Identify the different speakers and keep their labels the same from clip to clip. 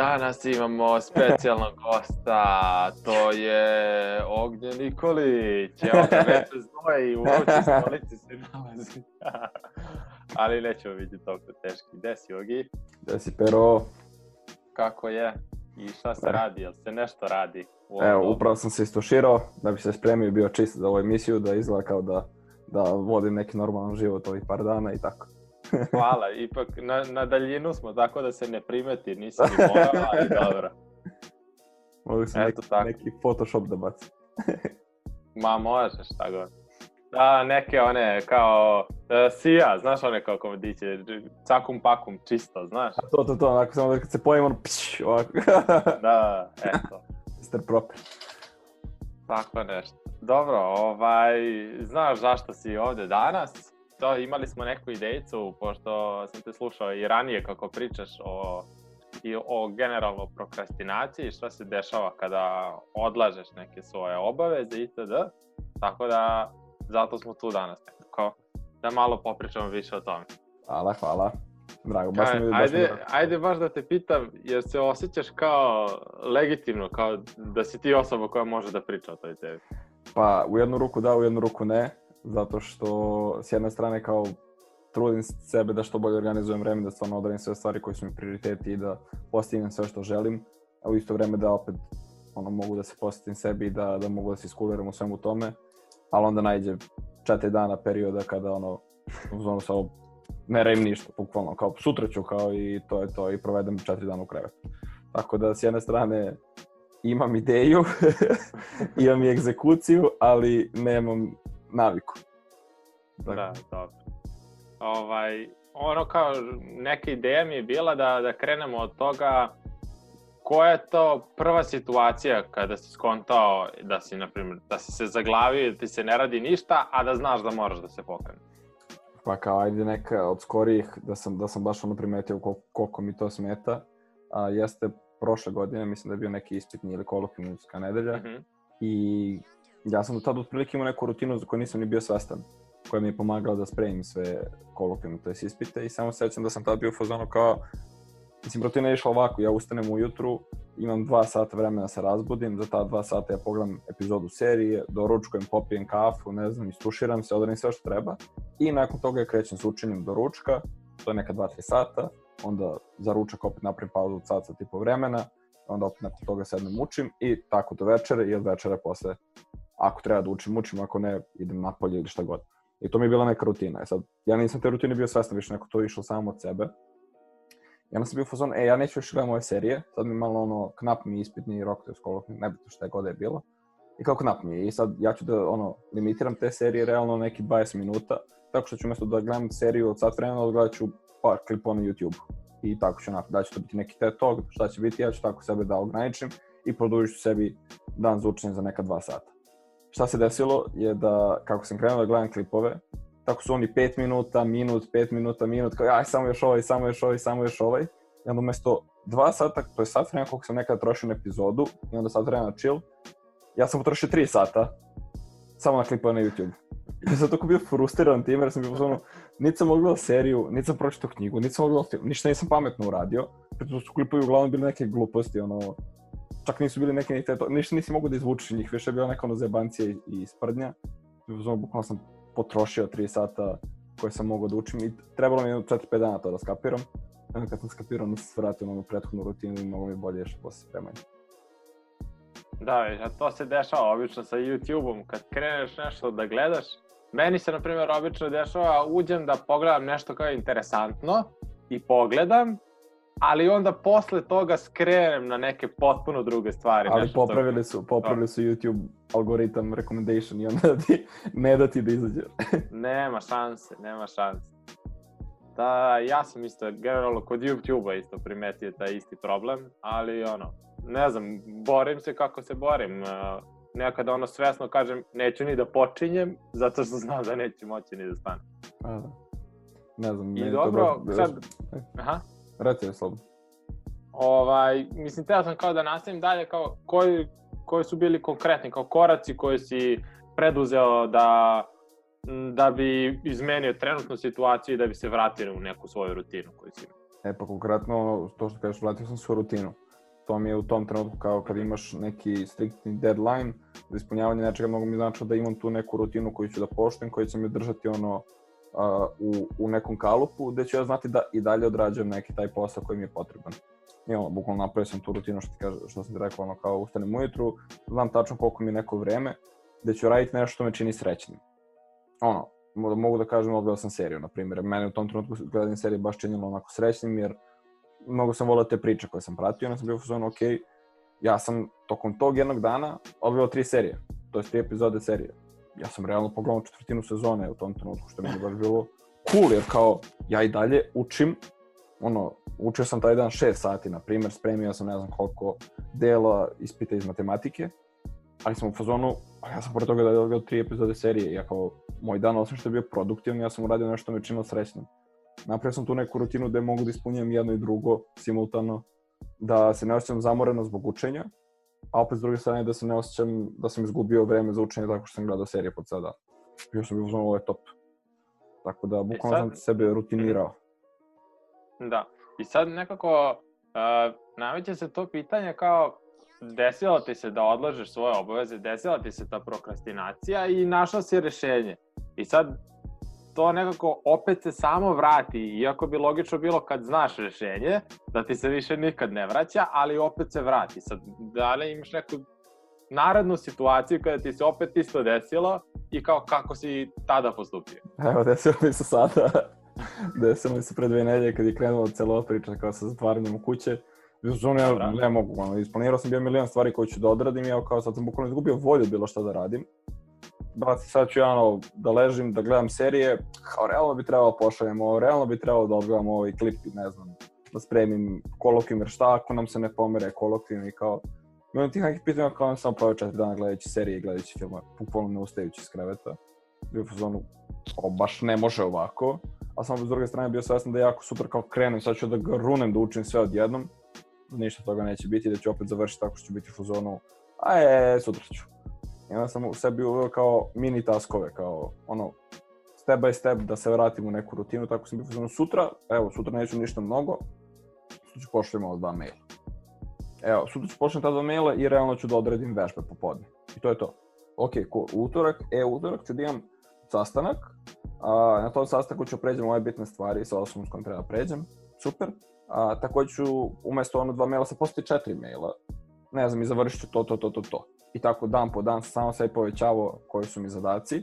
Speaker 1: Danas imamo specijalnog gosta, to je Ognjen Nikolić. Evo ga već znoje i u vrućoj stolici se nalazi. Ali nećemo vidjeti toliko teški. Gde si, Ogi?
Speaker 2: Gde si, Pero?
Speaker 1: Kako je? I šta se radi? Jel se nešto radi?
Speaker 2: Evo, upravo sam se istuširao da bi se spremio i bio čist za ovu emisiju, da izgleda kao da, da vodim neki normalan život ovih par dana i tako.
Speaker 1: Hvala, ipak na, na daljinu smo, tako da se ne primeti, nisi ni morala, ali dobro.
Speaker 2: Mogu sam
Speaker 1: Eto
Speaker 2: neki,
Speaker 1: tako.
Speaker 2: neki Photoshop da bacim.
Speaker 1: Ma možeš, šta god. Da, neke one kao uh, Sija, znaš one kao komediće, cakum pakum, čisto, znaš?
Speaker 2: To, to, to, onako samo da kad se pojim, ono, pš, ovako.
Speaker 1: Da, eto,
Speaker 2: Mr. Proper.
Speaker 1: tako nešto. Dobro, ovaj, znaš zašto si ovde danas? To, imali smo neku idejicu, pošto sam te slušao i ranije kako pričaš o, i o generalno prokrastinaciji, šta se dešava kada odlažeš neke svoje obaveze itd. Tako da, zato smo tu danas nekako, da malo popričamo više o tome.
Speaker 2: Hvala, hvala. Drago, baš mi, baš mi
Speaker 1: ajde,
Speaker 2: drago.
Speaker 1: ajde baš da te pitam, jer se osjećaš kao legitimno, kao da si ti osoba koja može da priča o toj temi?
Speaker 2: Pa, u jednu ruku da, u jednu ruku ne, zato što s jedne strane kao trudim sebe da što bolje organizujem vreme, da stvarno odradim sve stvari koje su mi prioriteti i da postignem sve što želim, a u isto vreme da opet ono, mogu da se posvetim sebi i da, da mogu da se iskuliram u svemu tome, ali onda najde četiri dana perioda kada ono, ono samo ne radim ništa, bukvalno, kao sutra ću kao i to je to i provedem četiri dana u krevetu. Tako da s jedne strane imam ideju, imam i egzekuciju, ali nemam naviku. Tako.
Speaker 1: Da, dobro. Ovaj, ono kao, neka ideja mi je bila da, da krenemo od toga koja je to prva situacija kada si skontao da si, na primjer, da si se zaglavio, da ti se ne radi ništa, a da znaš da moraš da se pokreneš.
Speaker 2: Pa kao ajde neka od skorijih da sam, da sam baš ono primetio koliko, koliko mi to smeta. A, jeste prošle godine, mislim da je bio neki ispitni ili kolokvijumska nedelja
Speaker 1: Mhm.
Speaker 2: i ja sam do tada otprilike imao neku rutinu za koju nisam ni bio svestan koja mi je pomagala da spremim sve kolokvijume, to jest ispite i samo se sećam da sam tada bio u fazonu kao Mislim, rutina je išla ovako, ja ustanem ujutru, imam dva sata vremena da se razbudim, za ta dva sata ja pogledam epizodu serije, doručkujem, popijem kafu, ne znam, istuširam se, odradim sve što treba i nakon toga ja krećem s učenjem do ručka, to je neka 2-3 sata, onda za ručak opet napravim pauzu od sat, sat i po vremena, onda opet nakon toga sednem učim i tako do večere i od večere posle, ako treba da učim, učim, ako ne, idem napolje ili šta god. I to mi je bila neka rutina. E sad, ja nisam te rutine bio svestan, više neko to išlo samo od sebe. I onda sam bio u fazonu, e, ja neću još gledam ove serije, sad mi malo ono, knap mi ispitni rok, to je skolo, nebitno šta je god je bilo. I kao knap mi je, i sad ja ću da, ono, limitiram te serije realno neki 20 minuta, tako što ću umjesto da gledam seriju od sat vremena, odgledat ću par klipova na YouTube. I tako ću onako, da će to biti neki TED Talk, šta će biti, ja ću tako sebe da ograničim i produžit ću sebi dan za učenje za neka dva sata. Šta se desilo je da, kako sam krenuo da gledam klipove, tako su oni 5 minuta, minut, 5 minuta, minut, kao aj samo još ovaj, samo još ovaj, samo još ovaj. I onda umesto 2 sata, to je sat vremena koliko sam nekada trošio na epizodu, i onda sat vremena chill, ja sam potrošio 3 sata samo na klipove na YouTube. I sam tako bio frustriran time jer sam bio ono, niti sam mogao seriju, niti sam pročitao knjigu, niti sam mogao film, ništa nisam pametno uradio. Pritom su klipovi uglavnom bili neke gluposti, ono, čak nisu bili neke ni te ništa nisi mogao da izvučeš iz njih, više je bila neka ono zebancija i, sprdnja. Ono, bukvalno sam potrošio 3 sata koje sam mogao da učim i trebalo mi je 4-5 dana to da skapiram. Onda kad sam skapirao, onda se vratio na onu prethodnu rutinu i mnogo mi je bolje išlo posle spremanja.
Speaker 1: Da, a to se dešava obično sa YouTube-om, kad kreneš nešto da gledaš. Meni se, na primjer, obično dešava, uđem da pogledam nešto kao interesantno i pogledam, ali onda posle toga skrenem na neke potpuno druge stvari.
Speaker 2: Ali popravili su, popravili su YouTube algoritam recommendation i onda da ti, ne da ti da izađe.
Speaker 1: Nema šanse, nema šanse. Da, ja sam isto, generalno kod YouTube-a isto primetio taj isti problem, ali ono, ne znam, borim se kako se borim. Nekada ono svesno kažem, neću ni da počinjem, zato što znam da neću moći ni da stanem.
Speaker 2: A, da. Ne znam,
Speaker 1: I
Speaker 2: meni to
Speaker 1: dobro,
Speaker 2: baš-
Speaker 1: sad, aha,
Speaker 2: Reci je slobodno.
Speaker 1: ovaj, mislim, teo sam kao da nastavim dalje, kao koji, koji su bili konkretni, kao koraci koji si preduzeo da, da bi izmenio trenutnu situaciju i da bi se vratio u neku svoju rutinu koju si imao.
Speaker 2: E pa konkretno, to što kažeš, vratio sam se u rutinu. to mi je u tom trenutku kao kad imaš neki striktni deadline za ispunjavanje nečega, mnogo mi znači da imam tu neku rutinu koju ću da poštujem, koja će me držati ono uh, u, u nekom kalupu, gde ću ja znati da i dalje odrađujem neki taj posao koji mi je potreban. I ono, bukvalno napravio sam tu rutinu što, ti kaže, što sam ti rekao, ono, kao ustanem ujutru, znam tačno koliko mi je neko vreme, gde ću raditi nešto što me čini srećnim. Ono, mogu da kažem, odgledao sam seriju, na primjer. Mene u tom trenutku gledanje serije baš činilo onako srećnim, jer mnogo sam volao te priče koje sam pratio, onda sam bio u fazonu, ok, ja sam tokom tog jednog dana odgledao tri serije, to je tri epizode serije. Ja sam realno pogledao četvrtinu sezone u tom trenutku, što mi je baš bilo cool, jer kao ja i dalje učim, ono, učio sam taj dan 6 sati, na primjer, spremio sam ne znam koliko dela ispita iz matematike, ali sam u fazonu, a ja sam pored toga da je tri epizode serije, ja kao, moj dan, osim što je bio produktivan, ja sam uradio nešto me činilo srećnim. Napravio sam tu neku rutinu gde mogu da ispunjam jedno i drugo simultano, da se ne osjećam zamoreno zbog učenja, a opet s druge strane da se ne osjećam da sam izgubio vreme za učenje tako što sam gledao serije pod sada. Bio sam uzmano, ovo je top. Tako da, bukvalno sad... sam sebe rutinirao.
Speaker 1: Da. I sad nekako, uh, nameće se to pitanje kao, desilo ti se da odlažeš svoje obaveze, desila ti se ta prokrastinacija i našla si rešenje. I sad, to nekako opet se samo vrati, iako bi logično bilo kad znaš rešenje, da ti se više nikad ne vraća, ali opet se vrati. Sad, da li imaš neku narednu situaciju kada ti se opet isto desilo i kao kako si tada postupio?
Speaker 2: Evo, desilo mi se sada. desilo mi se pre dve nedelje kad je krenula cela priča kao sa zatvaranjem u kuće. Zonu ja ne mogu, ono, isplanirao sam bio milion stvari koje ću da odradim ja kao sad sam bukvalno izgubio volju bilo šta da radim brate, sad ću ja ono, da ležim, da gledam serije, kao realno bi trebalo da pošaljem ovo, realno bi trebalo da odgledam ovaj klip, ne znam, da spremim kolokvim, jer šta ako nam se ne pomere kolokvim i kao, imam tih nekih pitanja kao sam pravio četiri dana gledajući serije i gledajući filma, bukvalno ne ustajući iz kreveta. Bio u zonu, o, baš ne može ovako, a samo s druge strane bio svestan da je jako super kao krenem, sad ću da ga runem da učim sve odjednom, ništa toga neće biti, da ću opet završiti tako što ću biti u fazonu, a je, sutra ću. I onda sam u sebi uveo kao mini taskove, kao ono, step by step da se vratim u neku rutinu, tako sam bio sutra, evo, sutra neću ništa mnogo, sutra ću pošli malo dva maila. Evo, sutra ću pošli ta dva maila i realno ću da odredim vežbe popodne. I to je to. Ok, cool. Utorak, e, utorak ću da imam sastanak, a, na tom sastanku ću pređem ove bitne stvari sa osobom s kojom treba da pređem, super. A, takođe ću umesto ono dva maila sa postoji četiri maila, ne znam, i završit ću to, to, to, to, to i tako dan po dan samo sve povećavao koji su mi zadaci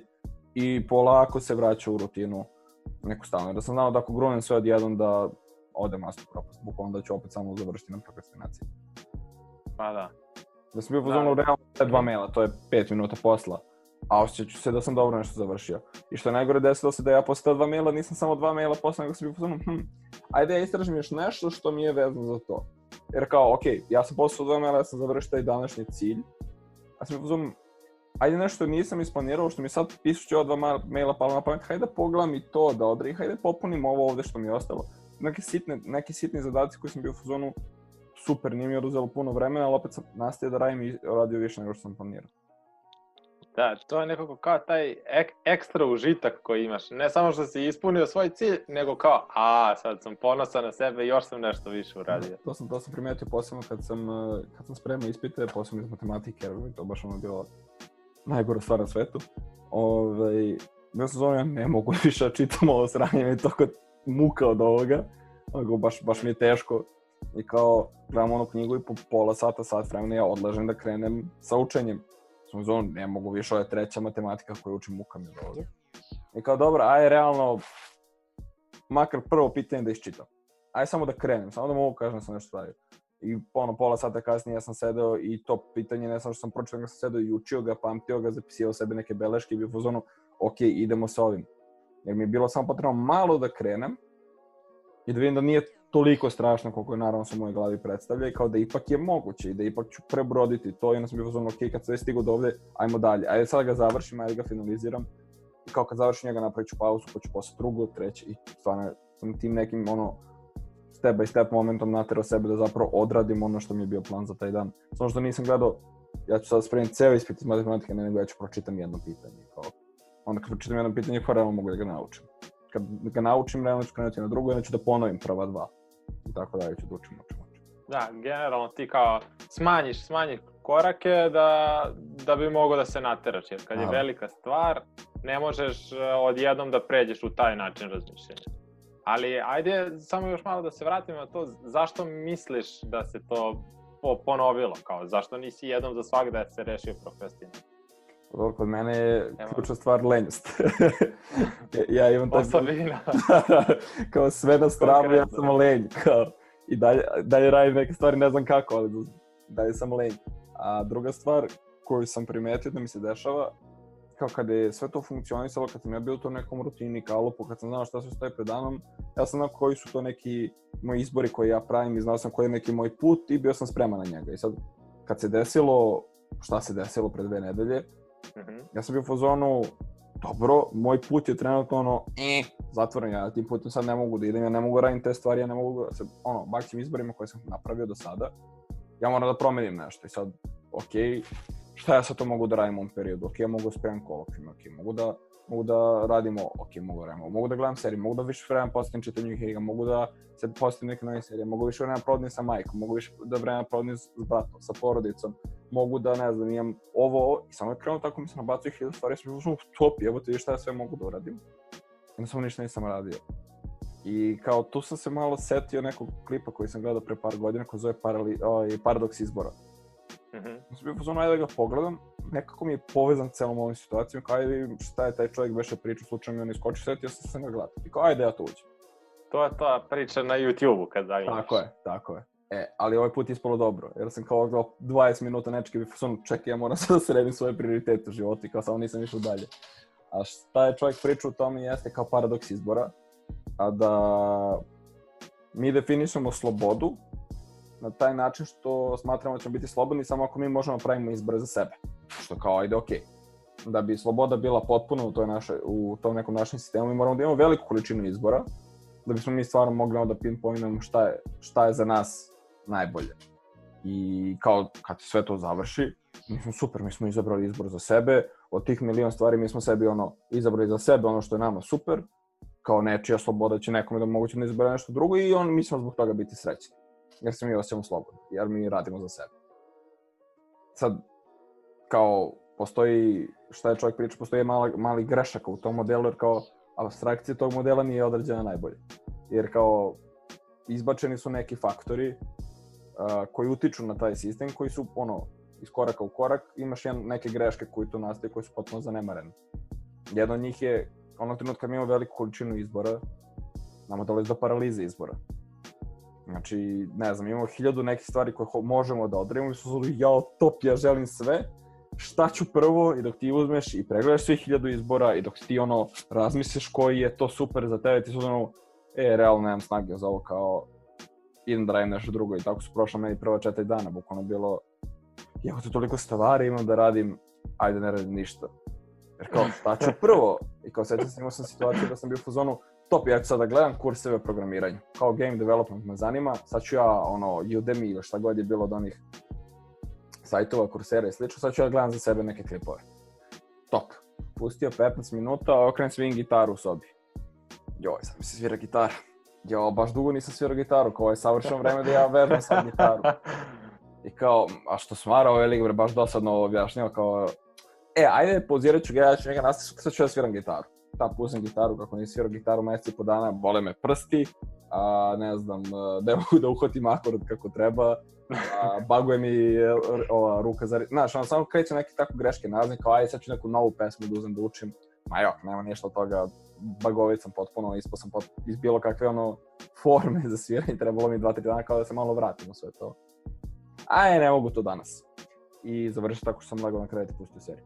Speaker 2: i polako se vraća u rutinu neku stalno. Da sam znao da ako grunem sve odjednom da ode master propast, bukvalno da ću opet samo završiti na prokrastinaciji.
Speaker 1: Pa da.
Speaker 2: Da sam bio pozorno da. realno sve dva maila, to je 5 minuta posla, a osjećat ću se da sam dobro nešto završio. I što je najgore desilo se da ja posle dva maila nisam samo dva maila posle, nego sam bio pozorno, hm, ajde ja istražim još nešto što mi je vezano za to. Jer kao, ok, ja sam posle dva maila, ja sam završio taj današnji cilj, ja sam uzum, ajde nešto nisam isplanirao, što mi sad ova dva maila palo na pamet, hajde da pogledam i to da odri, hajde da popunim ovo ovde što mi je ostalo. Neke sitne, neki sitni zadaci koji sam bio u fazonu, super, nije mi oduzelo puno vremena, ali opet sam nastavio da radim i radio više nego što sam planirao.
Speaker 1: Da, to je nekako kao taj ek, ekstra užitak koji imaš. Ne samo što si ispunio svoj cilj, nego kao, a, sad sam ponosan na sebe i još sam nešto više uradio.
Speaker 2: To sam, to sam primetio posebno kad sam, eh, kad sam spremao ispite, posebno iz matematike, jer to baš ono bilo najgora stvar na svetu. Ove, ovaj, ja sam zove, ne mogu više da čitam ovo sranje, mi je toliko muka od ovoga. Ono, baš, baš mi je teško. I kao, gledam onu knjigu i po pola sata, sat vremena ja odlažem da krenem sa učenjem sam zonu, ne mogu više, ovo je treća matematika koju učim muka mi ovde. I kao, dobro, aj realno, makar prvo pitanje da isčitam. Aj samo da krenem, samo da mogu kažem da sam nešto radio. I ono, pola sata kasnije ja sam sedeo i to pitanje, ne samo što sam pročitao, nego sam sedeo i učio ga, pamtio ga, zapisio sebe neke beleške i bio u zonu, ok, idemo sa ovim. Jer mi je bilo samo potrebno malo da krenem i da vidim da nije toliko strašno koliko je naravno sa moje glavi predstavlja i kao da ipak je moguće i da ipak ću prebroditi to i onda sam bio uzmano, ok, kad sve stigo do ovde, ajmo dalje, ajde sad ga završim, ajde ga finaliziram i kao kad završim njega napravit ću pauzu, pa ću posle drugo, treće i stvarno sam tim nekim ono step by step momentom naterao sebe da zapravo odradim ono što mi je bio plan za taj dan. Samo što nisam gledao, ja ću sad spremiti ceo ispit iz matematike, ne nego ja ću pročitam jedno pitanje. Kao, onda kad pročitam jedno pitanje, kao realno mogu da ga naučim. Kad ga naučim, realno ću krenuti na drugo, onda ću da ponovim prva dva i tako dalje ću da učim, učim, učim.
Speaker 1: Da, generalno ti kao smanjiš, smanjiš korake da, da bi mogo da se nateraš, jer kad je
Speaker 2: Da.
Speaker 1: velika stvar, ne možeš e, odjednom da pređeš u taj način razmišljanja. Ali ajde samo još malo da se vratimo na to, zašto misliš da se to po, ponovilo, kao zašto nisi jednom za svak da se rešio prokrastinat?
Speaker 2: Dobro, kod mene je ključna stvar lenjost. ja imam taj...
Speaker 1: Osobina.
Speaker 2: kao sve na stranu, ja sam lenj. Kao, I dalje, dalje radim neke stvari, ne znam kako, ali dalje sam lenj. A druga stvar koju sam primetio da mi se dešava, kao kada je sve to funkcionisalo, kad sam ja bio u tom nekom rutini, kalupu, kad sam znao šta se stoji pred danom, ja sam znao koji su to neki moji izbori koje ja pravim i znao sam koji je neki moj put i bio sam spreman na njega. I sad, kad se desilo, šta se desilo pred dve nedelje,
Speaker 1: Mhm.
Speaker 2: ja sam bio u fazonu, dobro, moj put je trenutno ono, eh, zatvoren, ja tim putem sad ne mogu da idem, ja ne mogu da radim te stvari, ja ne mogu da se, ono, bakćim izborima koje sam napravio do sada, ja moram da promenim nešto i sad, ok, šta ja sad to mogu da radim u ovom periodu, ok, ja mogu da spremam kolokvijum, ok, mogu da, mogu da radimo, ok, mogu da radimo, mogu da gledam serije, mogu da više vremena posvetim čitanju knjiga, mogu da se posvetim neke nove serije, mogu više vremena provodim sa majkom, mogu više da vremena provodim s bratom, sa porodicom, mogu da, ne znam, imam ovo, i samo je krenuo tako mi se nabacuje hiljada stvari, ja sam bio u top, evo vidiš šta ja sve mogu da uradim. Jednostavno ništa nisam radio. I kao tu sam se malo setio nekog klipa koji sam gledao pre par godina koji zove Parali, ovaj, Paradoks izbora.
Speaker 1: Mhm.
Speaker 2: Ja sam bio fazonu, ajde da ga pogledam, nekako mi je povezan celom ovom situacijom, kao vidim šta je taj čovjek beše pričao, slučajno on iskoči, setio sam se na gledati. I kao ajde ja to uđem.
Speaker 1: To je ta priča na YouTube-u kad zavimaš.
Speaker 2: Tako je, tako je. E, ali ovaj put je ispalo dobro, jer sam kao gledao 20 minuta nečke, bi fazonu, čekaj, ja moram sad da sredim svoje prioritete u životu i kao samo nisam išao dalje. A šta je čovjek pričao u tome jeste kao paradoks izbora, a da mi definišemo slobodu na taj način što smatramo da ćemo biti slobodni samo ako mi možemo da pravimo izbore za sebe. Što kao, ajde, okej. Da bi sloboda bila potpuna u, toj našoj, u tom nekom našem sistemu, mi moramo da imamo veliku količinu izbora, da bismo mi stvarno mogli onda pinpointujemo šta je, šta je za nas najbolje. I kao kad sve to završi, mi smo super, mi smo izabrali izbor za sebe, od tih milion stvari mi smo sebi ono izabrali za sebe ono što je nama super, kao nečija sloboda će nekome da moguće da izabere nešto drugo i on, mi ćemo zbog toga biti srećni. Jer se mi osjećamo slobodni, jer mi radimo za sebe. Sad, kao, postoji, šta je čovjek priča, postoji mala, mali grešaka u tom modelu, jer kao, abstrakcija tog modela nije određena najbolje. Jer kao, izbačeni su neki faktori uh, koji utiču na taj sistem, koji su, ono, iz koraka u korak, imaš jedan, neke greške koji tu nastaju, koji su potpuno zanemarene. Jedna od njih je, onog trenutka mi imamo veliku količinu izbora, nama dolazi do paralize izbora. Znači, ne znam, imamo hiljadu nekih stvari koje možemo da odradimo i su zulu, jao, top, ja želim sve, šta ću prvo i dok ti uzmeš i pregledaš svih hiljadu izbora i dok ti ono razmisliš koji je to super za tebe, ti su ono, e, realno nemam snage za ovo, kao, idem da radim nešto drugo i tako su prošla meni prva četiri dana, bukvalno bilo, jako te toliko stvari imam da radim, ajde ne radim ništa. Jer kao, šta ću prvo? I kao, sećam se, imao sam situaciju da sam bio u fazonu, top, ja ću sad da gledam kurseve o programiranju. Kao game development me zanima, sad ću ja, ono, Udemy ili šta god je bilo od onih sajtova, kursera i slično, sad ću ja da gledam za sebe neke klipove. Top. Pustio 15 minuta, okrenem svim gitaru u sobi. Joj, sad mi se svira gitara. Jo, baš dugo nisam svirao gitaru, kao je savršeno vreme da ja vežbam sad gitaru. I kao, a što smara ovaj bre, baš dosadno objašnjava, kao, e, ajde, pauzirat ću ga, ja ću njega nastaviti, sad ću ja sviram gitaru. Tam pustim gitaru, kako nisam svirao gitaru mesec i po dana, bole me prsti, a ne znam, ne mogu da uhvatim akord kako treba, a, baguje mi e, ova ruka za... Znaš, ono, samo kreće neke tako greške nazne, kao ajde sad ću neku novu pesmu da uzem da učim. Ma jok, nema ništa od toga, bagovit sam potpuno, ispao sam pot, iz bilo kakve ono forme za sviranje, trebalo mi 2-3 dana kao da se malo vratim u sve to. Aj, ne mogu to danas. I završio tako što sam lagao na krevet i pustio seriju.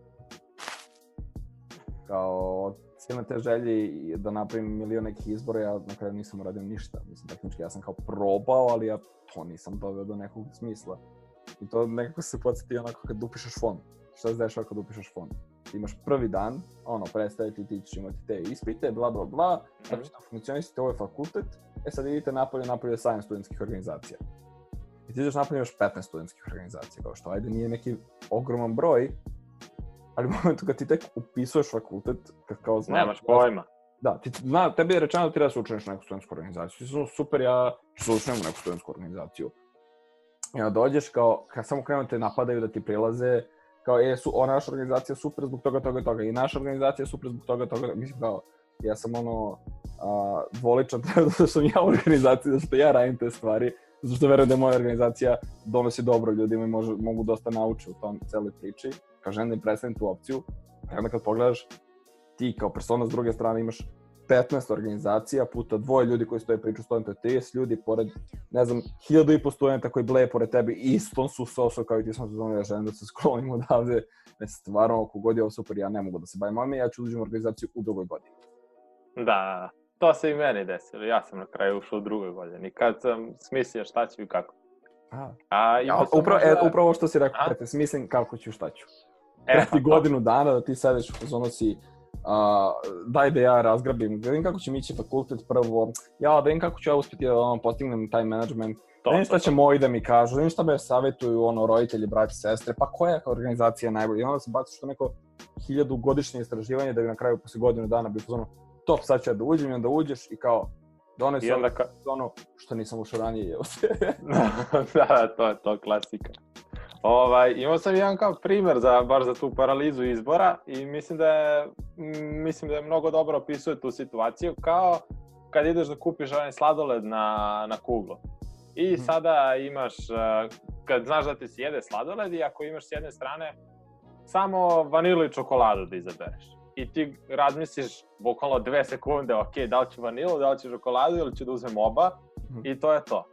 Speaker 2: Kao, silne te želje i da napravim milion nekih izbora, ja na kraju nisam uradio ništa. Mislim, tehnički ja sam kao probao, ali ja to nisam doveo do nekog smisla. I to nekako se podsjeti onako kad upišeš fond. Šta se dešava kad upišeš fond? Ti imaš prvi dan, ono, predstaviti ti ćeš imati te ispite, bla, bla, bla, tako će to funkcionisati, ovo je fakultet, e sad idite napolje, napolje 7 studentskih organizacija. I ti ideš napolje imaš 15 studentskih organizacija, kao što ajde nije neki ogroman broj, ali u momentu kad ti tek upisuješ fakultet, kad kao znaš...
Speaker 1: Nemaš pojma.
Speaker 2: Da, ti, zna, tebi je rečeno da ti treba da se učiniš neku studentsku organizaciju. Ti su super, ja ću se učinem u neku studentsku organizaciju. I onda dođeš kao, kad samo krenu te napadaju da ti prilaze, kao, e, su, ona naša organizacija super zbog toga, toga, toga, i naša organizacija je super zbog toga, toga, mislim kao, ja sam ono, a, dvoličan da sam ja u organizaciji, da što ja radim te stvari, zato što verujem da je moja organizacija donosi dobro ljudima i može, mogu dosta nauči u tom celoj priči, kao žena im predstavim tu opciju, a onda kad pogledaš, ti kao persona s druge strane imaš 15 organizacija puta dvoje ljudi koji stoje priču stojem, to je 30 ljudi, pored, ne znam, hiljadu i po studenta koji bleje pored tebe, istom su soso kao i ti smo se zvonili, ja želim da se sklonim odavde, ne, stvarno, ako god je ovo super, ja ne mogu da se bavim ovime, ja ću uđem u organizaciju u drugoj godini.
Speaker 1: Da, to se i meni desilo, ja sam na kraju ušao u drugoj godini, kad sam smislio šta ću i kako.
Speaker 2: A,
Speaker 1: A,
Speaker 2: ja,
Speaker 1: sam
Speaker 2: upravo,
Speaker 1: možda-
Speaker 2: e, upravo što si rekao, kad te smislim kako ću, šta ću.
Speaker 1: E, pa to.
Speaker 2: godinu dana da ti sedeš u fazonu si, a, daj da ja razgrabim, da vidim kako će mi ići fakultet prvo, ja da vidim kako ću ja uspjeti da ono, postignem taj management,
Speaker 1: To,
Speaker 2: da vidim
Speaker 1: to,
Speaker 2: šta će moji da mi kažu, da vidim šta me savjetuju ono, roditelji, braći, sestre, pa koja je organizacija najbolja. I onda se baciš u neko hiljadu godišnje istraživanje da bi na kraju posle godinu dana bio ono, top, sad ću ja da uđem i onda uđeš i kao, donesi
Speaker 1: I onda ka...
Speaker 2: ono što nisam ušao ranije, jel?
Speaker 1: da, to je to klasika. Ovaj, imao sam jedan kao primer za, baš za tu paralizu izbora i mislim da je, mislim da je mnogo dobro opisuje tu situaciju kao kad ideš da kupiš onaj sladoled na, na kuglu. I
Speaker 2: Mhm.
Speaker 1: sada imaš, eh, kad znaš da ti se jede sladoled i ako imaš s jedne strane samo vanilu i čokoladu da izabereš. I ti razmisliš bukvalno dve sekunde, ok, da li ću vanilu, da li ću čokoladu ili ću da uzmem oba
Speaker 2: Mhm.
Speaker 1: i to je to.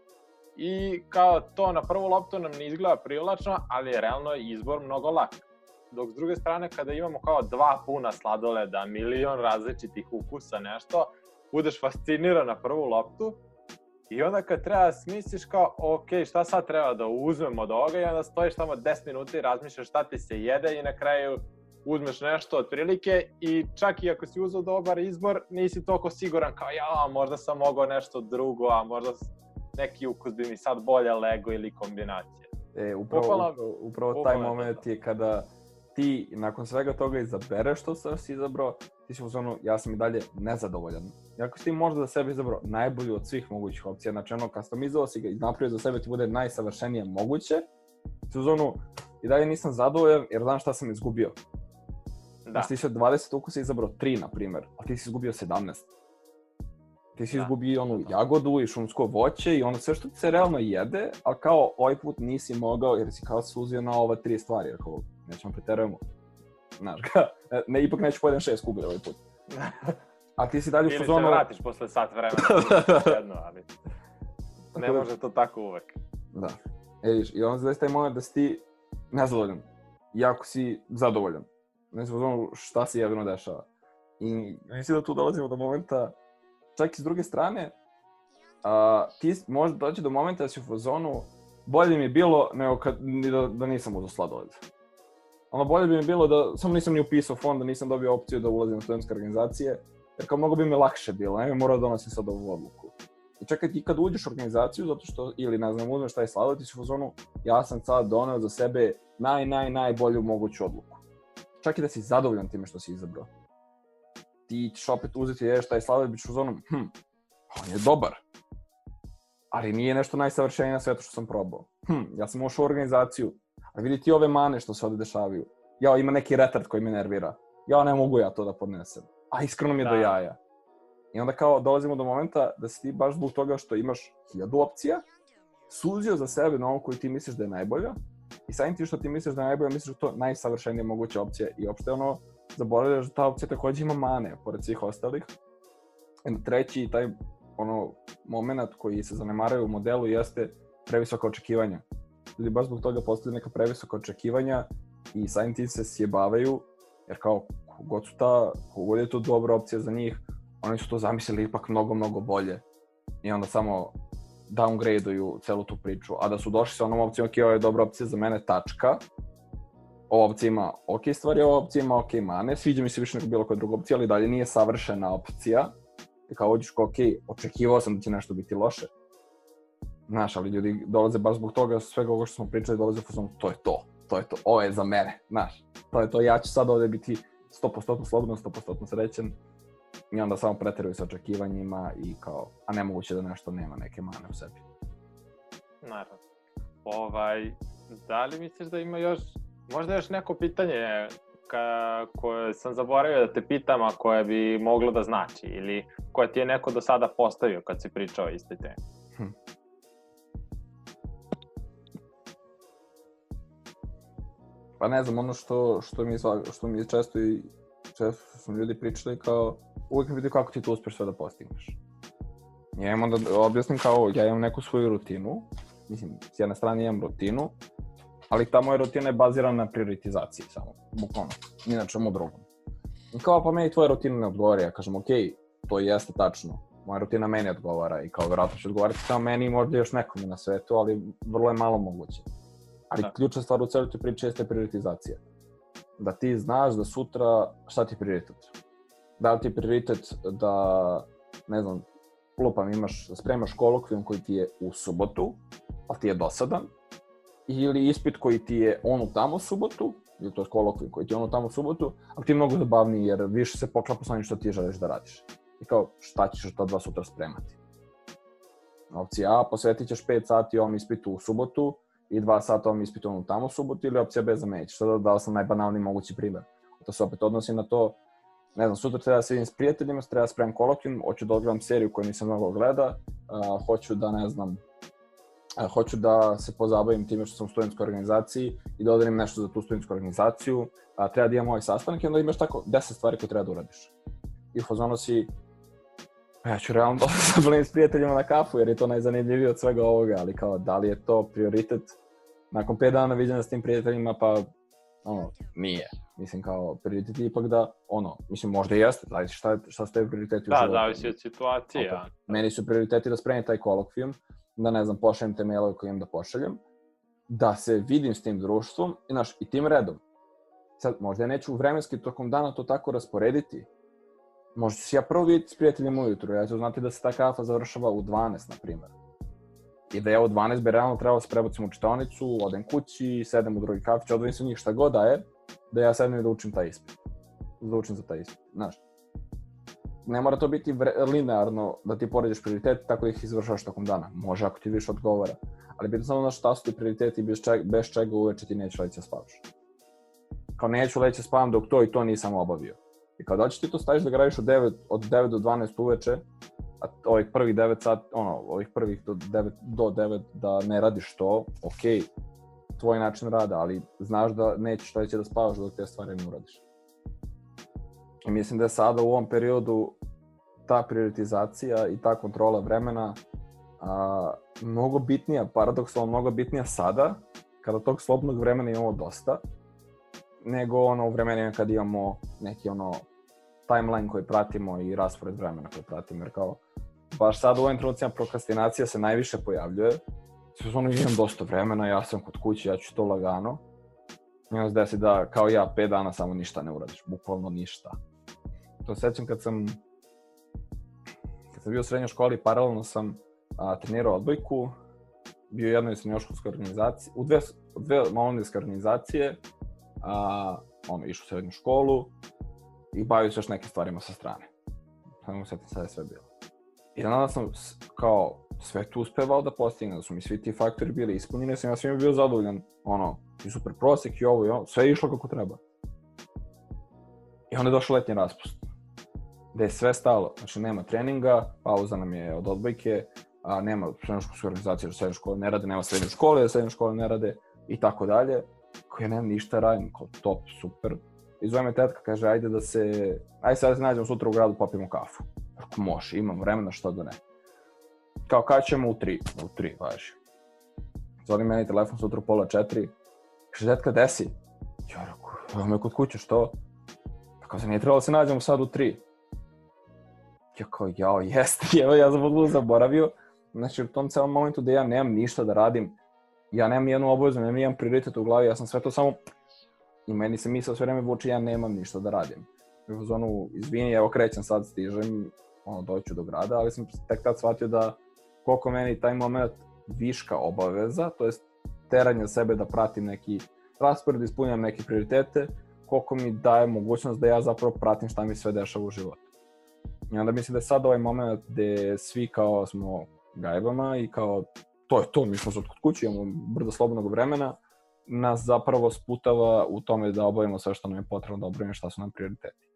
Speaker 1: I kao to na prvu loptu nam ne izgleda privlačno, ali je realno izbor mnogo lak. Dok s druge strane kada imamo kao dva puna sladoleda, milion različitih ukusa, nešto, budeš fasciniran na prvu loptu i onda kad treba da smisliš kao, ok, šta sad treba da uzmem od ovoga i onda stojiš tamo 10 minuta i razmišljaš šta ti se jede i na kraju uzmeš nešto otprilike i čak i ako si uzeo dobar izbor, nisi toliko siguran kao ja, možda sam mogao nešto drugo, a možda neki ukus bi mi sad bolje lego ili kombinacija.
Speaker 2: E, upravo,
Speaker 1: Bukvalno-
Speaker 2: upravo, upravo taj
Speaker 1: to
Speaker 2: moment je kada ti nakon svega toga izabereš što sam si izabrao, ti si u zonu, ja sam i dalje nezadovoljan. I ako si ti možda za sebe izabrao najbolju od svih mogućih opcija, znači ono, customizovao si ga i napravio za sebe ti bude najsavršenije moguće, si u zonu, i dalje nisam zadovoljan jer znam šta sam izgubio.
Speaker 1: Da,
Speaker 2: Znači ti si od 20 ukusa izabrao 3, na primer, a ti si izgubio 17. Ti si
Speaker 1: Da.
Speaker 2: izgubio onu jagodu i šumsko voće i ono sve što ti se realno jede, a kao ovaj put nisi mogao jer si kao suzio na ova tri stvari, jer kao nećemo preterujemo. Znaš, ga, ne, ipak neću pojedem šest kugle ovaj put. A ti si dalje u
Speaker 1: ili se
Speaker 2: fazonu...
Speaker 1: vratiš posle sat vremena, jedno, ali ne
Speaker 2: da-
Speaker 1: može to tako uvek.
Speaker 2: Da. E, vidiš, i onda zaista je moment da si ti nezadovoljan. Iako si zadovoljan. Ne znam šta se jedino dešava. I mislim da tu dolazimo do momenta, čak i s druge strane, a, ti može doći do momenta da si u fazonu bolje mi je bilo nego kad, da, da nisam uzao sladoled. Ono bolje bi mi bilo da samo nisam ni upisao fond, da nisam dobio opciju da ulazim u studentske organizacije, jer kao mnogo bi mi lakše bilo, ne bi morao da donosim sad ovu odluku. I čekaj ti kad uđeš u organizaciju, zato što, ili ne znam, uzmeš taj sladoled, ti si u fazonu, ja sam sad doneo za sebe naj, naj, najbolju moguću odluku. Čak i da si zadovoljan time što si izabrao. Ti ćeš opet uzeti i jedeš taj sladoled, bićeš u fazonu, hm, on je dobar. Ali nije nešto najsavršenije na svetu što sam probao. Hm, ja sam ušao u organizaciju, a vidi ti ove mane što se ovde dešavaju. Ja, ima neki retard koji me nervira. Ja, ne mogu ja to da podnesem. A iskreno mi je
Speaker 1: Da.
Speaker 2: do jaja. I onda kao dolazimo do momenta da si ti baš zbog toga što imaš hiljadu opcija, suzio za sebe na ovu koju ti misliš da je najbolja i samim ti što ti misliš da je najbolja, misliš da je to najsavršenija moguća opcija i uopšte ono, zaboravljaš da ta opcija takođe ima mane, pored svih ostalih. I treći, taj ono, moment koji se zanemaraju u modelu jeste previsoka očekivanja. Ljudi baš zbog toga postavljaju neka previsoka očekivanja i samim tim se sjebavaju, jer kao kogod su ta, kogod je to dobra opcija za njih, oni su to zamislili ipak mnogo, mnogo bolje. I onda samo downgradeuju celu tu priču. A da su došli sa onom opcijom, ok, ovo je dobra opcija za mene, tačka. Opcija ima ok stvari, opcija ima ok mane, sviđa mi se više nego bilo koja druga opcija, ali dalje nije savršena opcija. Kao uđeš ok, očekivao sam da će nešto biti loše. Znaš, ali ljudi dolaze baš zbog toga, svega ovo što smo pričali, dolaze u to je to, to je to, ovo je za mene, znaš. To je to, ja ću sad ovde biti 100% slobodan, 100% srećan. I onda samo preteruju sa očekivanjima i kao, a nemoguće da nešto nema neke mane u sebi.
Speaker 1: Naravno. ovaj, da li misliš da ima još, možda još neko pitanje ka, koje sam zaboravio da te pitam, a koje bi moglo da znači, ili koje ti je neko do sada postavio kad si pričao o istoj temi? Hm.
Speaker 2: Pa ne znam, ono što, što, mi, što mi često i često su ljudi pričali kao, uvijek mi pitaju kako ti to uspeš sve da postigneš. Ja imam da objasnim kao, ja imam neku svoju rutinu, mislim, s jedne strane imam rutinu, ali ta moja rutina je bazirana na prioritizaciji samo, bukvalno, ni na čemu drugom. I kao, pa meni tvoja rutina ne odgovara, ja kažem, ok, to jeste tačno, moja rutina meni odgovara i kao vjerojatno će odgovarati samo meni i možda još nekome na svetu, ali vrlo je malo moguće. Ali da. ključna stvar u celoj toj priči jeste prioritizacija. Da ti znaš da sutra šta ti je prioritet. Da li ti je prioritet da, ne znam, lupam, imaš, spremaš kolokvijum koji ti je u subotu, ali ti je dosadan, ili ispit koji ti je onu tamo subotu, ili to je kolokvijum koji ti je onu tamo subotu, ali ti je mnogo zabavniji jer više se poklapa sa onim što ti želiš da radiš. I kao, šta ćeš ta dva sutra spremati? Opcija A, posvetit ćeš 5 sati ovom ispitu u subotu i 2 sata ovom ispitu onu tamo subotu, ili opcija B, zamenit. Sada dao sam najbanalniji mogući primjer. To se opet odnosi na to ne znam, sutra treba da se vidim s prijateljima, treba da spremam kolokvijum, hoću da odgledam seriju koju nisam mnogo gleda, uh, hoću da, ne znam, uh, hoću da se pozabavim time što sam u studentskoj organizaciji i da odarim nešto za tu studentsku organizaciju, uh, treba da imam ovaj sastanak i onda imaš tako 10 stvari koje treba da uradiš. I u fazonu si, pa ja ću realno da se s prijateljima na kafu jer je to najzanimljivije od svega ovoga, ali kao da li je to prioritet nakon 5 dana viđenja s tim prijateljima, pa ono, nije. Mislim, kao, prioritet je ipak da, ono, mislim, možda i jeste, zavisi šta, šta su tebi prioriteti
Speaker 1: da, u životu. Da, zavisi od situacije, ja.
Speaker 2: Meni su prioriteti da spremim taj kolokvijum, da, ne znam, pošaljem te mailove koje imam da pošaljem, da se vidim s tim društvom, i, znaš, i tim redom. Sad, možda ja neću vremenski tokom dana to tako rasporediti, možda ću ja prvo vidjeti s prijateljem ujutru, ja ću znati da se ta kafa završava u 12, na primjer i da ja od 12 bi realno trebalo da se prebacim u čitonicu, odem kući, sedem u drugi kafić, odvojim se njih šta god da je, da ja sedem i da učim taj ispit. Da učim za taj ispit, znaš. Ne mora to biti linearno da ti poređeš prioritete tako da ih izvršavaš tokom dana. Može ako ti više odgovara. Ali bitno samo na šta su ti prioriteti bez čega, bez čega uveče ti neće leći da spavaš. Kao neću leći da spavam dok to i to nisam obavio. I kao da će ti to staviš da gradiš od 9, od 9 do 12 uveče, ovih prvih 9 sat, ono, ovih prvih do 9, do 9 da ne radiš to, ok, tvoj način rada, ali znaš da nećeš sledeće da spavaš dok te stvari ne uradiš. I mislim da je sada u ovom periodu ta prioritizacija i ta kontrola vremena a, mnogo bitnija, paradoksalno mnogo bitnija sada, kada tog slobodnog vremena imamo dosta, nego ono u vremenima kad imamo neki ono timeline koji pratimo i raspored vremena koji pratimo, jer kao baš sad u ovim trenucima prokrastinacija se najviše pojavljuje. Sve ono imam dosta vremena, ja sam kod kuće, ja ću to lagano. I onda se desi da kao ja 5 dana samo ništa ne uradiš, bukvalno ništa. To sećam kad sam kad sam bio u srednjoj školi, paralelno sam a, trenirao odbojku, bio u jednoj srednjoškolskoj organizaciji, u dve, dve malonijske organizacije, a, ono, išao u srednju školu i bavio se još nekim stvarima sa strane. Samo se sad je sve bilo. I onda sam kao sve tu uspevao da postignem, da su mi svi ti faktori bili ispunjeni, sam ja svima bio zadovoljan, ono, i super prosek i ovo i ovo, sve je išlo kako treba. I onda je došao letnji raspust, gde je sve stalo, znači nema treninga, pauza nam je od odbojke, a nema srednjoškolske organizacije, da srednje škole ne rade, nema srednje škole, da srednje škole ne rade, i tako dalje, koji ja nemam ništa radim, kao top, super. I zove me tetka, kaže, ajde da se, ajde sad da se nađemo sutra u gradu, popijemo kafu. Ako može, imam vremena, što da ne. Kao, kada ćemo u tri? U tri, važi. Zvoni meni telefon sutra u pola četiri. Kaže, detka, desi? Ja rekao, evo me kod kuće, što? Tako se nije trebalo da se nađemo sad u tri. Ja kao, jao, jeste, evo ja sam odluo zaboravio. Znači, u tom celom momentu da ja nemam ništa da radim, ja nemam jednu obavezu, nemam jedan prioritet u glavi, ja sam sve to samo... I meni se misao sve vreme vuče, ja nemam ništa da radim. U zonu, izvini, evo krećem sad, stižem, ono, doću do grada, ali sam tek tad shvatio da koliko meni taj moment viška obaveza, to jest teranje sebe da pratim neki raspored, ispunjam neke prioritete, koliko mi daje mogućnost da ja zapravo pratim šta mi sve dešava u životu. I onda mislim da je sad ovaj moment gde svi kao smo gajbama i kao to je to, mi smo sad kod kuće, imamo brdo slobodnog vremena, nas zapravo sputava u tome da obavimo sve što nam je potrebno da obavimo šta su nam prioriteti.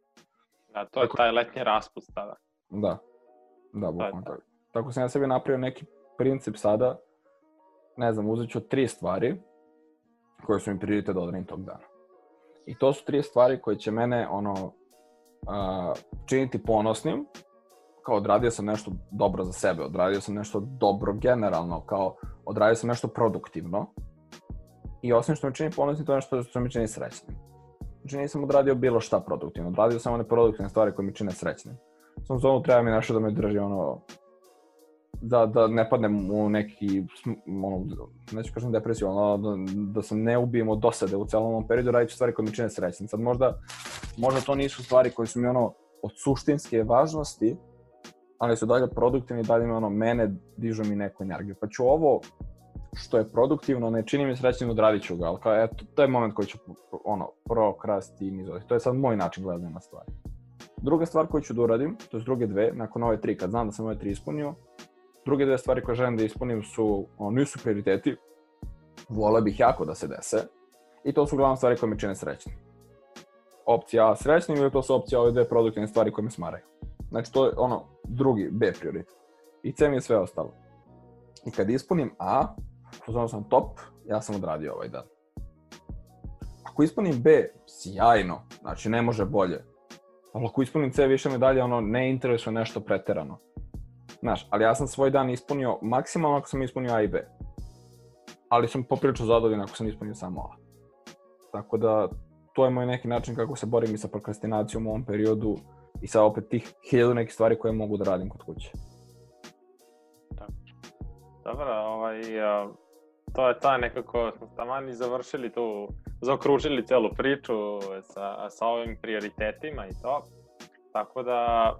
Speaker 1: Da, to je
Speaker 2: Tako-
Speaker 1: taj letnji raspust tada.
Speaker 2: Da, da, bukvalno tako. Tako sam ja sebi napravio neki princip sada, ne znam, uzet ću tri stvari koje su mi prioritet da odradim tog dana. I to su tri stvari koje će mene, ono, a, činiti ponosnim, kao odradio sam nešto dobro za sebe, odradio sam nešto dobro generalno, kao odradio sam nešto produktivno. I osim što me čini ponosnim, to je nešto što me čini srećnim. Znači nisam odradio bilo šta produktivno, odradio sam one produktivne stvari koje me čine srećnim. Tom zonu treba mi nešto da me drži ono, da, da ne padnem u neki, ono, neću kažem depresiju, ono, da, da se ne ubijem od dosade u celom ovom periodu, radit ću stvari koje mi čine srećnim. Sad možda, možda to nisu stvari koje su mi ono od suštinske važnosti, ali su dalje produktivni dalje mi ono, mene dižu mi neku energiju. Pa ću ovo što je produktivno, ne čini mi srećnim, odradit ću ga, ali kao, eto, to je moment koji ću ono, prokrastinizovati. To je sad moj način gledanja na stvari. Druga stvar koju ću da uradim, to je druge dve, nakon ove tri, kad znam da sam ove tri ispunio, druge dve stvari koje želim da ispunim su, ono, nisu prioriteti, vole bih jako da se dese, i to su uglavnom stvari koje me čine srećnim. Opcija A srećnim ili to su opcija ove dve produktivne stvari koje me smaraju. Znači to je ono drugi B prioritet. I C mi je sve ostalo. I kad ispunim A, pozvano sam top, ja sam odradio ovaj dan. Ako ispunim B, sjajno, znači ne može bolje. Ali ako ispunim C više me dalje ono ne interesuje nešto preterano. Znaš, ali ja sam svoj dan ispunio maksimalno ako sam ispunio A i B. Ali sam poprilično zadovoljan ako sam ispunio samo A. Tako da, to je moj neki način kako se borim i sa prokrastinacijom u ovom periodu i sa opet tih hiljadu nekih stvari koje mogu da radim kod kuće.
Speaker 1: Dobro, ovaj, a, to je ta nekako, smo taman i završili tu, zaokružili celu priču sa, sa ovim prioritetima i to. Tako da,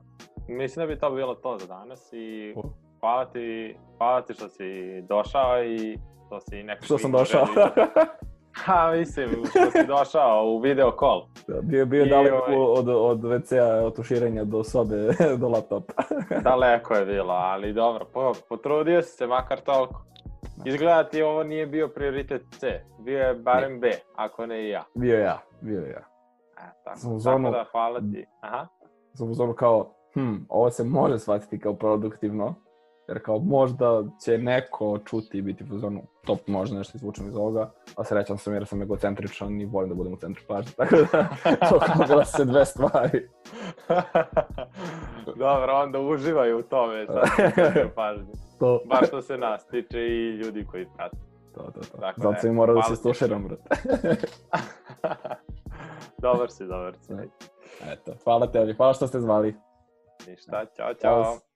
Speaker 1: mislim da bi to bilo to za danas i hvala ti, hvala ti što si došao i što si nekako...
Speaker 2: Što sam došao?
Speaker 1: Ha, mislim, što si došao u video call.
Speaker 2: Da, bio bio
Speaker 1: I
Speaker 2: daleko
Speaker 1: ovaj-
Speaker 2: od, od WC-a, od tuširanja do sobe, do laptopa.
Speaker 1: Daleko je bilo, ali dobro, po, potrudio si se makar toliko. Izgleda ti ovo nije bio prioritet C, bio je barem B, ako ne i ja.
Speaker 2: bio ja, bio ja.
Speaker 1: E, tako,
Speaker 2: Sam u
Speaker 1: tako
Speaker 2: zonu-
Speaker 1: da hvala ti. Aha.
Speaker 2: Sam u zonu kao, hm, ovo se može shvatiti kao produktivno, jer kao možda će neko čuti i biti u zonu, top možda nešto izvučem iz ovoga, a srećan sam jer sam egocentričan i volim da budem u centru pažnje, tako da to kao se dve stvari.
Speaker 1: Dobro, onda uživaju u tome, sad sam pažnju.
Speaker 2: To,
Speaker 1: Baš što se nas tiče i ljudi koji prate.
Speaker 2: to, to, to.
Speaker 1: Tako
Speaker 2: Zato
Speaker 1: da,
Speaker 2: sam i morao da se stuširam, brate.
Speaker 1: dobar si, dobar si.
Speaker 2: Eto, hvala tebi, hvala što ste zvali.
Speaker 1: Ništa, čao,
Speaker 2: Ćao.
Speaker 1: čao.